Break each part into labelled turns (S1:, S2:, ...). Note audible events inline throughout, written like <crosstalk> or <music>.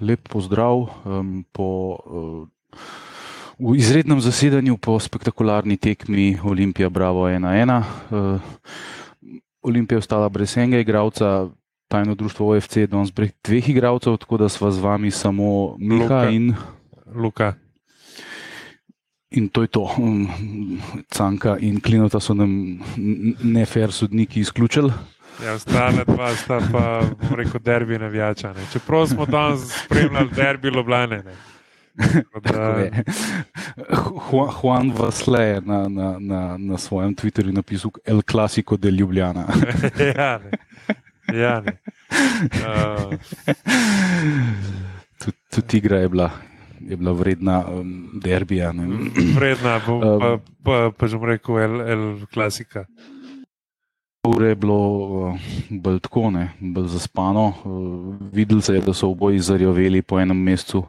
S1: Lep pozdrav po v izrednem zasedanju po spektakularni tekmi Olimpija Bravo 1-1. Olimpija je ostala brez enega igralca, tajno društvo OFC je danes brez dveh igralcev, tako da sva z vami samo Miha
S2: Luka.
S1: in
S2: Luka.
S1: In to je to. Um, Canka in Klinota so nam nefer sodniki izključili.
S2: Ja, ostale dva sta pa, bom rekel, derbi navijača. Ne. Čeprav smo danes spremljali derbi Ljubljane. Ne. Da,
S1: Juan Vasle je na, na, na, na svojem Twitterju napisal El Clasico de Ljubljana. <laughs>
S2: ja, ne. Ja, ne. Uh,
S1: Tudi tud igra je bila, je bila vredna um, derbija. ne.
S2: vredna, bo,
S1: Um,
S2: pa, pa, pa že bom rekel, el, el klasika.
S1: Ure je bilo uh, bolj tako, ne, bolj zaspano. Uh, videli se je, da so oboji zarjaveli po enem mesecu,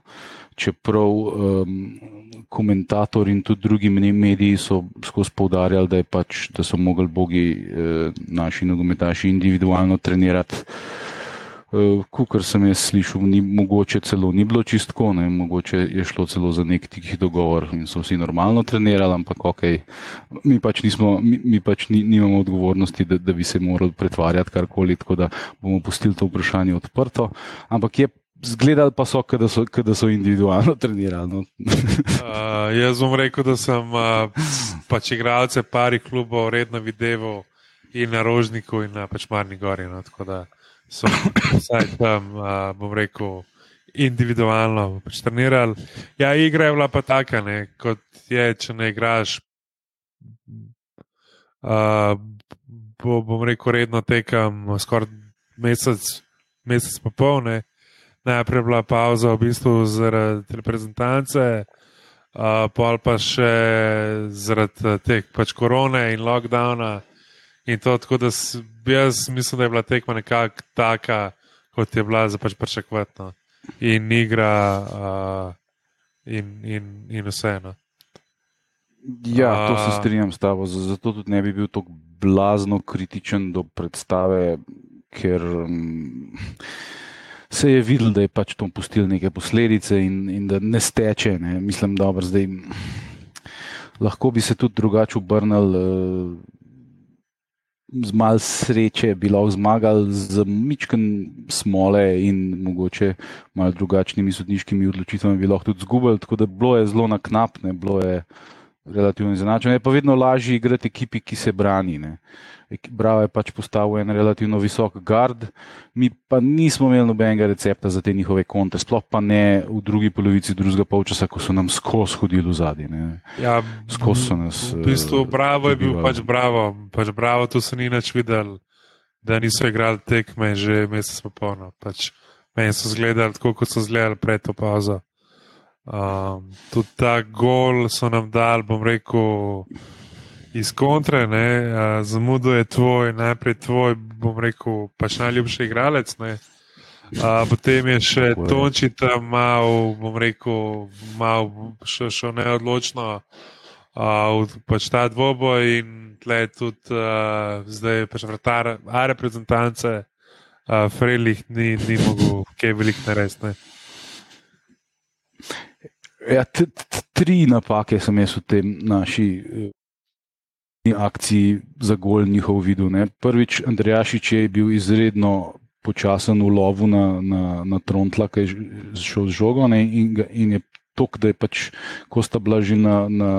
S1: čeprav um, komentator in tudi drugi mediji so skozi poudarjali, da, pač, da so mogli bogi eh, naši nogometaši individualno trenirati. Uh, Kar sem jaz slišal, ni mogoče celo, ni bilo čistko, ne, mogoče je šlo celo za nek tih dogovor in so vsi normalno trenirali, ampak ok, mi pač, nismo, mi, mi pač ni, nimamo odgovornosti, da, da bi se morali pretvarjati karkoli, tako da bomo pustili to vprašanje odprto. Ampak je zgledali pa so, da so, da so individualno <laughs> trenirali. No.
S2: Uh, jaz bom rekel, da sem uh, pač igralce parih klubov redno videl in na Rožniku in na pač Marni Gori. No, tako da so vsaj tam, uh, bom rekel, individualno pač trenirali. Ja, igra je bila pa taka, ne, kot je, če ne igraš. Uh, bo, bom rekel, redno tekam skoraj mesec, mesec pa pol. Ne. Najprej je bila pauza v bistvu zaradi reprezentance, uh, pol pa še zaradi eh, teh pač korone in lockdowna. In to, tako da jaz mislim, da je bila tekma nekako taka, kot je bila za pač pričakovati. No. In igra, uh, in, in, in vseeno.
S1: Ja, to se strinjam s tabo, zato tudi ne bi bil tako blazno kritičen do predstave, ker um, se je videl, da je pač to pustil neke posledice in, in da ne steče. Ne. Mislim, dobro, zdaj lahko bi se tudi drugače obrnil. Uh, Z malo sreče bi lahko zmagali, z mičken smole in mogoče malo drugačnimi sodniškimi odločitvami bi lahko tudi zgubili. Tako da bilo je zelo naknapne, bilo je relativno izenačeno. Je pa vedno lažje igrati ekipi, ki se brani. Ne. Bravo je pač postavil en relativno visok gard, mi pa nismo imeli nobenega recepta za te njihove kontre, sploh pa ne v drugi polovici drugega polčasa, ko so nam skozi hodili v zadnji.
S2: Ja,
S1: Skozi so nas,
S2: V bistvu,
S1: eh,
S2: bravo je bil
S1: dobivali.
S2: pač bravo. Pač bravo, tu se ni nič videl, da niso igrali tekme že mesec pa polno. Pač meni so zgledali tako, kot so zgledali pred to pauzo. Um, tudi ta gol so nam dal, bom rekel, iz kontre, ne, zamudo je tvoj, najprej tvoj, bom rekel, pač najljubši igralec. Ne. Uh, potem je še
S1: Tako je.
S2: Tonči tam mal, bom rekel, mal šel, šel neodločno uh, pač ta dvoboj in tle tudi uh, zdaj pač vratar A reprezentance, uh, Frelih ni, ni mogel kaj veliko narediti.
S1: Ja, tri napake sem jaz v tem naši akciji za gol njihov videl. Ne. Prvič, Andrejašič je bil izredno počasen v lovu na, na, na Trontla, ki je šel z žogo ne, in, ga, in je tok, da je pač, ko sta bila že na, na,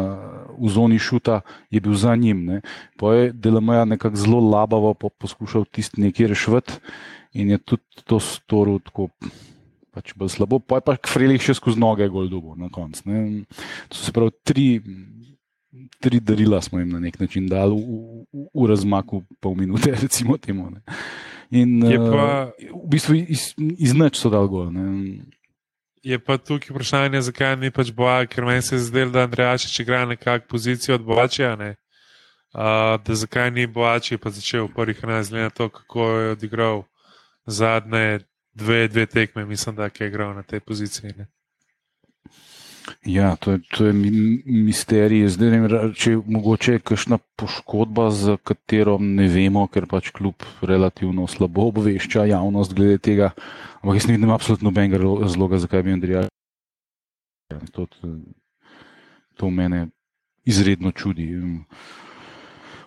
S1: v zoni šuta, je bil za njim. Ne. Po je Delamaja nekako zelo labavo po, poskušal tisti nekje rešiti in je tudi to storil tako pač bolj slabo, pa je pa Frelih še skozi noge gol dobo na koncu. To se pravi, tri, tri darila smo jim na nek način dali v, v, v razmaku pol minute, <laughs> recimo temu. Ne. In
S2: Je
S1: eh,
S2: pa-
S1: v bistvu iz, iz nič so dal gol. Ne.
S2: Je pa tukaj vprašanje, zakaj ni pač boja, ker meni se je zdelo, da Andrejašič igra nekako pozicijo od Boačija. Ne? Uh, da zakaj ni Boači pa začel v prvih 11 let to, kako je odigral zadnje dve, dve tekme, mislim, da je igral na tej poziciji. Ne?
S1: Ja, to je, to je misterij. Zdaj, ne vem, če je mogoče kakšna poškodba, za katero ne vemo, ker pač kljub relativno slabo obvešča javnost glede tega. Ampak jaz ne vidim absolutno nobenega razloga, zakaj bi Andrija. To, to, to mene izredno čudi.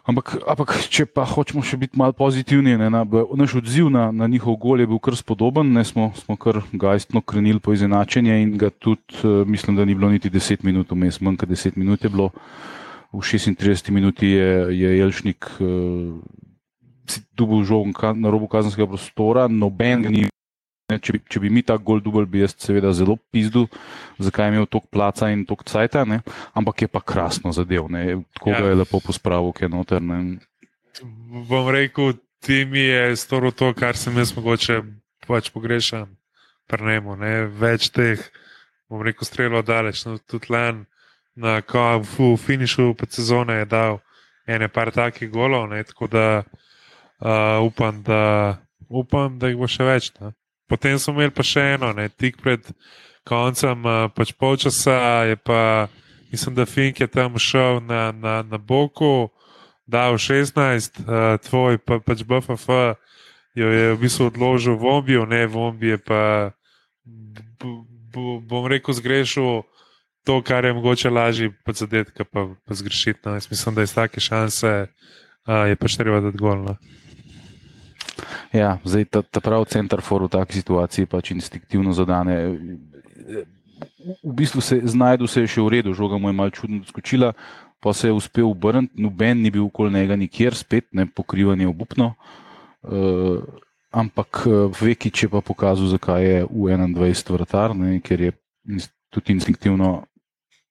S1: Ampak, ampak, če pa hočemo še biti malo pozitivni, ne, na, naš odziv na, na njihov gol je bil kar spodoben. Ne, smo, smo kar gajstno krenili po izenačenju in ga tudi, uh, mislim, da ni bilo niti 10 minut, vmes manj kot 10 minut je bilo. V 36 minuti je, je Jelšnik uh, dobil žogo na robu kazenskega prostora, noben ga ni Ne, če, bi, če bi mi ta gol dubl, bi jaz seveda zelo pizdu, zakaj je imel toliko placa in toliko cajta, ne? ampak je pa krasno zadev, ne? tako ja. je lepo pospravil, ki je noter. Ne?
S2: Bom rekel, ti mi je storil to, kar sem jaz mogoče pač pogrešam, prnemo, ne? več teh, bom rekel, strelo daleč, no, tudi lan na kavu, v finišu pred sezone je dal ene par takih golov, ne? tako da uh, upam, da. Upam, da jih bo še več. Ne? Potem smo imeli pa še eno, ne, tik pred koncem uh, pač polčasa, je pa, mislim, da Fink je tam šel na, na, na boku, dal 16, uh, tvoj pa, pač BFF jo je v bistvu odložil v ombijo, ne v ombijo, pa bom rekel, zgrešil to, kar je mogoče lažje pač zadeti, pa, pa zgrešiti. No. Mislim, da iz take šanse uh, je pač treba dati golno.
S1: Ja, zdaj ta, ta pravi center for v taki situaciji pač instinktivno zadane. V bistvu se znajdu se je še v redu, žoga mu je malo čudno skočila, pa se je uspel obrniti, noben ni bil okoli njega nikjer, spet ne pokrivanje obupno. Uh, ampak eh, veki, če pa pokazal, zakaj je v 21 vrtar, ne, ker je tudi instinktivno,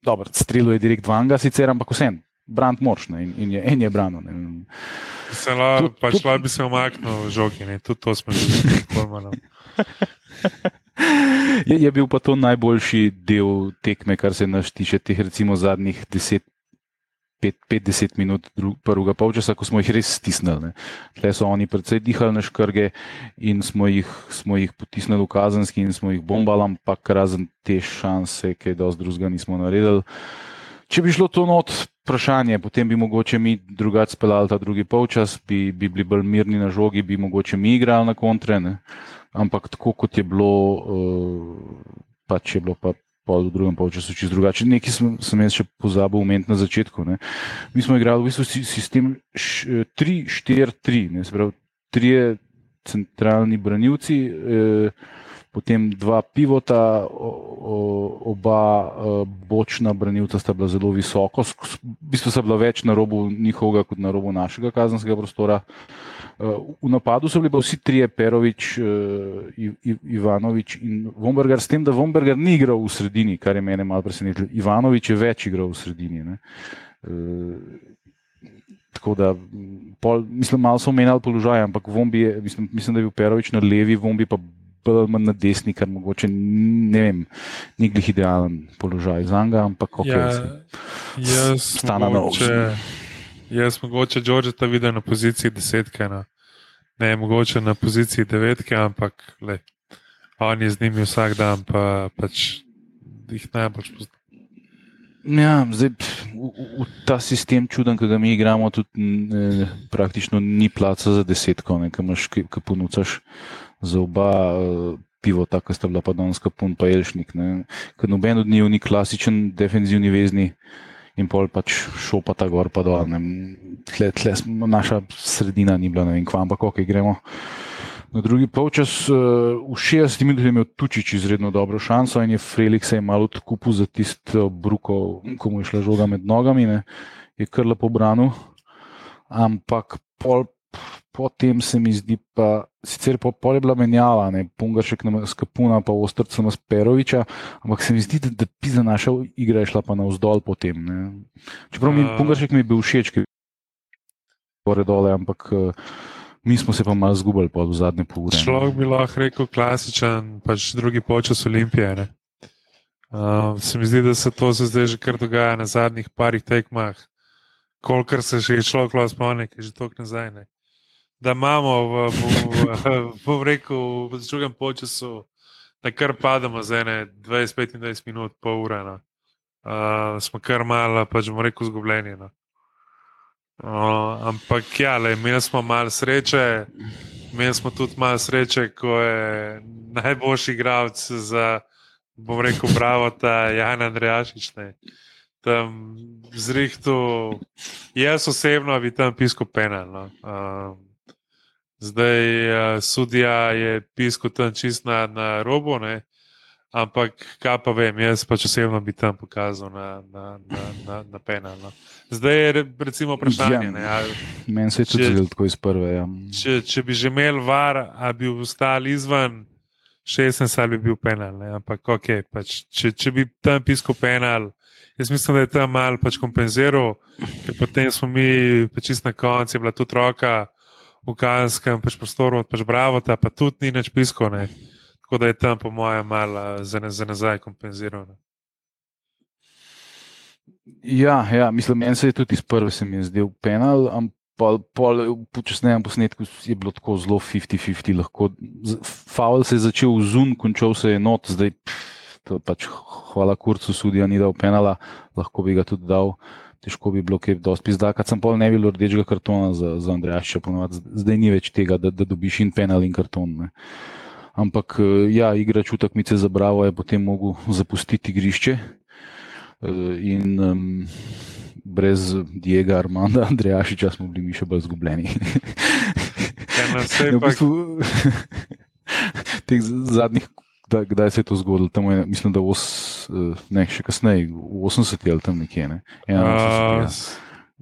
S1: dobro, strelo je direkt vanga, sicer, ampak vsem, brant moč in, in je en je brano. Ne.
S2: Se la, tud, pač tud... bi se omaknil žogi, tudi to smo že videli. <laughs>
S1: Je, je bil pa to najboljši del tekme, kar se nas tiče, teh recimo zadnjih 5-10 minut prvega polčasa, ko smo jih res stisnili. Tle so oni predvsej dihali na škrge in smo jih, smo jih potisnili v kazenski in smo jih bombali, ampak razen te šanse, ki je dosti drugega nismo naredili. Če bi šlo to not, vprašanje, potem bi mogoče mi drugače speljali ta drugi polčas, bi, bi bili bolj mirni na žogi, bi mogoče mi igrali na kontre. Ne? Ampak tako kot je bilo, uh, pač je bilo pa pol v drugem polčasu čisto drugače. Nekaj sem, sem jaz še pozabil umeti na začetku. Ne? Mi smo igrali v bistvu sistem 3-4-3, se pravi, trije centralni branilci. Uh, potem dva pivota, oba e, bočna branilca sta bila zelo visoko, v bistvu sta bila več na robu njihovega kot na robu našega kazenskega prostora. E, v napadu so bili pa vsi trije, Perovič, e, Ivanovič in Vomberger, s tem, da Vomberger ni igral v sredini, kar je mene malo presenetilo. Ivanovič je več igral v sredini. Ne? Tako da, pol, mislim, malo so menjali položaj, ampak je, mislim, mislim, da je bil Perovič na levi, Vombi pa bolj ali manj na desni, kar mogoče ne vem, ni glih idealen položaj za njega, ampak kako ja.
S2: Stana na oči. Jaz mogoče Džoržeta vidim na poziciji desetke, no. ne mogoče na poziciji devetke, ampak le, on je z njimi vsak dan, pa pač jih najbolj pozna.
S1: Ja, zdaj, v, v ta sistem čuden, ki ga mi igramo, tudi ne, praktično ni placa za desetko, ki ponucaš za oba uh, pivota, ki sta bila pa danes kapun, pa Elšnik. Ker noben od njih ni klasičen defenzivni vezni in pol pač šopata gor pa dol. Tle, tle smo, naša sredina ni bila, ne vem, kva, ampak ok, gremo. Na drugi polčas, uh, v 60 minutah je imel Tučič izredno dobro šanso in je Felix je malo odkupil za tisto bruko, ko mu je šla žoga med nogami, ne, je kar lepo branil. Ampak pol potem se mi zdi, pa sicer po pol je bila menjava, ne Pungaršek na Skapuna, pa Ostrca na Speroviča, ampak se mi zdi, da, da pisa naša igra je šla pa navzdol potem. Ne. Čeprav mi uh, Pungaršek mi je bil všeč, ki je gore dole, ampak. Mi smo se pa malo zgubili pod zadnje pol ure.
S2: Človek bi lahko rekel klasičen, pač drugi počas olimpije. Uh, se mi zdi, da se to se zdaj že kar dogaja na zadnjih parih tekmah. Kolikor se že človek lahko spomni, je že tok nazaj. Ne? Da imamo v, v, v, v, v reku, v drugem času, da kar pademo za ene 25 minut, pol ure. No. uh, smo kar malo, pač bomo rekel, izgubljeni. No. Uh, ampak ja, le, imeli smo malo sreče, imeli smo tudi malo sreče, ko je najboljši igralec za, bom rekel, bravo, ta Jan Andrejašič. Tam zrihtu, jaz osebno bi tam pisko penal. No. Uh, zdaj, uh, sudija je pisko tam čist na, na robu, ne. Ampak, kaj pa vem, jaz pač osebno bi tam pokazal na, na, na, na, na penal. No. Zdaj je recimo vprašanje. Ja,
S1: Meni se je tudi zelo tako iz prve. Ja.
S2: Če, če bi že imel var, a bi ostal izven 16, ali bi bil penal. Ne. Ampak, ok, pač, če, če bi tam pisko penal, jaz mislim, da je tam mal pač kompenziral, ker potem smo mi, pač na koncu, je bila tudi roka v kanskem pač prostoru, pač bravo, ta pa tudi ni več pisko. Ne. Tako da je tam, po mojem, malo za, ne, za nazaj kompenzirano.
S1: Ja, ja, mislim, meni se je tudi iz prve se mi je zdel penal, ampak v počasnejem posnetku je bilo tako zelo 50-50. Lahko, faul se je začel v zun, končal se je not, zdaj pač hvala kurcu sudija ni dal penala, lahko bi ga tudi dal. Težko bi bilo, kaj dosti zdaj, kad sem pol ne bil rdečega kartona za, za Andrejaša, ponovadi zdaj ni več tega, da, da dobiš in penal in karton. Ne. Ampak, ja, igrač utakmice za Bravo je potem mogel zapustiti igrišče in um, brez Diega Armanda, Andrejašiča smo bili mi še bolj zgubljeni.
S2: Ja, vse
S1: Ja, v bistvu, <laughs> teh zadnjih, kdaj, kdaj se je to zgodilo? Tam je, mislim, da os, eh, ne, še kasneje, v 80-ih ali tam nekje. Ne? Ja,
S2: a,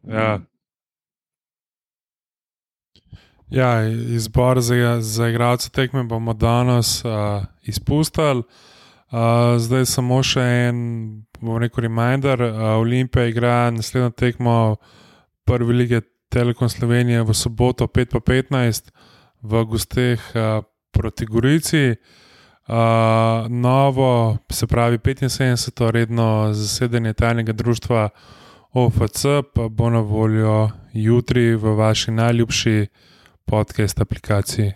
S2: ja, Ja, izbor za, za igralce tekme bomo danes uh, izpustili. Uh, zdaj samo še en, bom rekel, reminder. Uh, Olimpija igra naslednjo tekmo prve lige Telekom Slovenije v soboto 5-15 v gosteh uh, proti Gorici. Uh, novo, se pravi 75. redno zasedanje tajnega društva OFC pa bo na voljo jutri v vaši najljubši podcast aplikaciji.